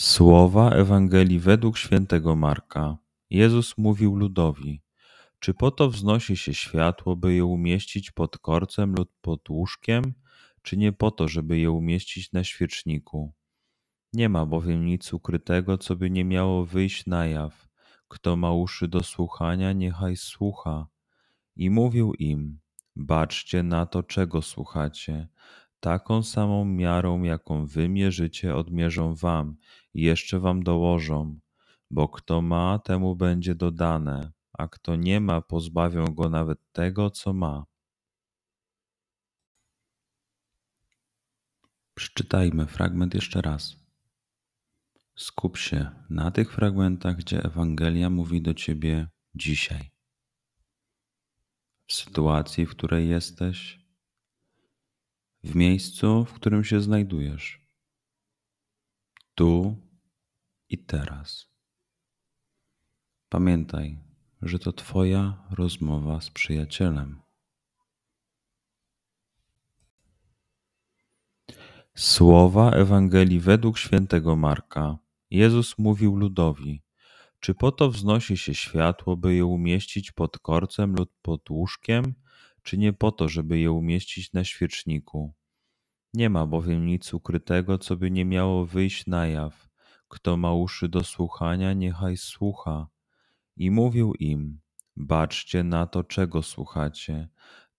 Słowa Ewangelii według świętego Marka. Jezus mówił ludowi: Czy po to wznosi się światło, by je umieścić pod korcem lub pod łóżkiem, czy nie po to, żeby je umieścić na świeczniku? Nie ma bowiem nic ukrytego, co by nie miało wyjść na jaw. Kto ma uszy do słuchania, niechaj słucha. I mówił im: Baczcie na to, czego słuchacie. Taką samą miarą, jaką wy mierzycie, odmierzą wam i jeszcze wam dołożą. Bo kto ma, temu będzie dodane, a kto nie ma, pozbawią go nawet tego, co ma. Przeczytajmy fragment jeszcze raz. Skup się na tych fragmentach, gdzie Ewangelia mówi do ciebie dzisiaj. W sytuacji, w której jesteś, w miejscu, w którym się znajdujesz, tu i teraz. Pamiętaj, że to Twoja rozmowa z przyjacielem. Słowa Ewangelii według świętego Marka. Jezus mówił ludowi: Czy po to wznosi się światło, by je umieścić pod korcem lub pod łóżkiem? Czy nie po to, żeby je umieścić na świeczniku. Nie ma bowiem nic ukrytego, co by nie miało wyjść na jaw. Kto ma uszy do słuchania, niechaj słucha. I mówił im: Baczcie na to, czego słuchacie.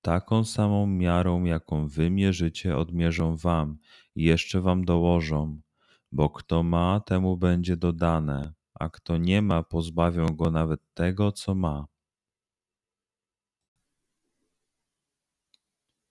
Taką samą miarą, jaką wy mierzycie, odmierzą wam i jeszcze wam dołożą. Bo kto ma, temu będzie dodane, a kto nie ma, pozbawią go nawet tego, co ma.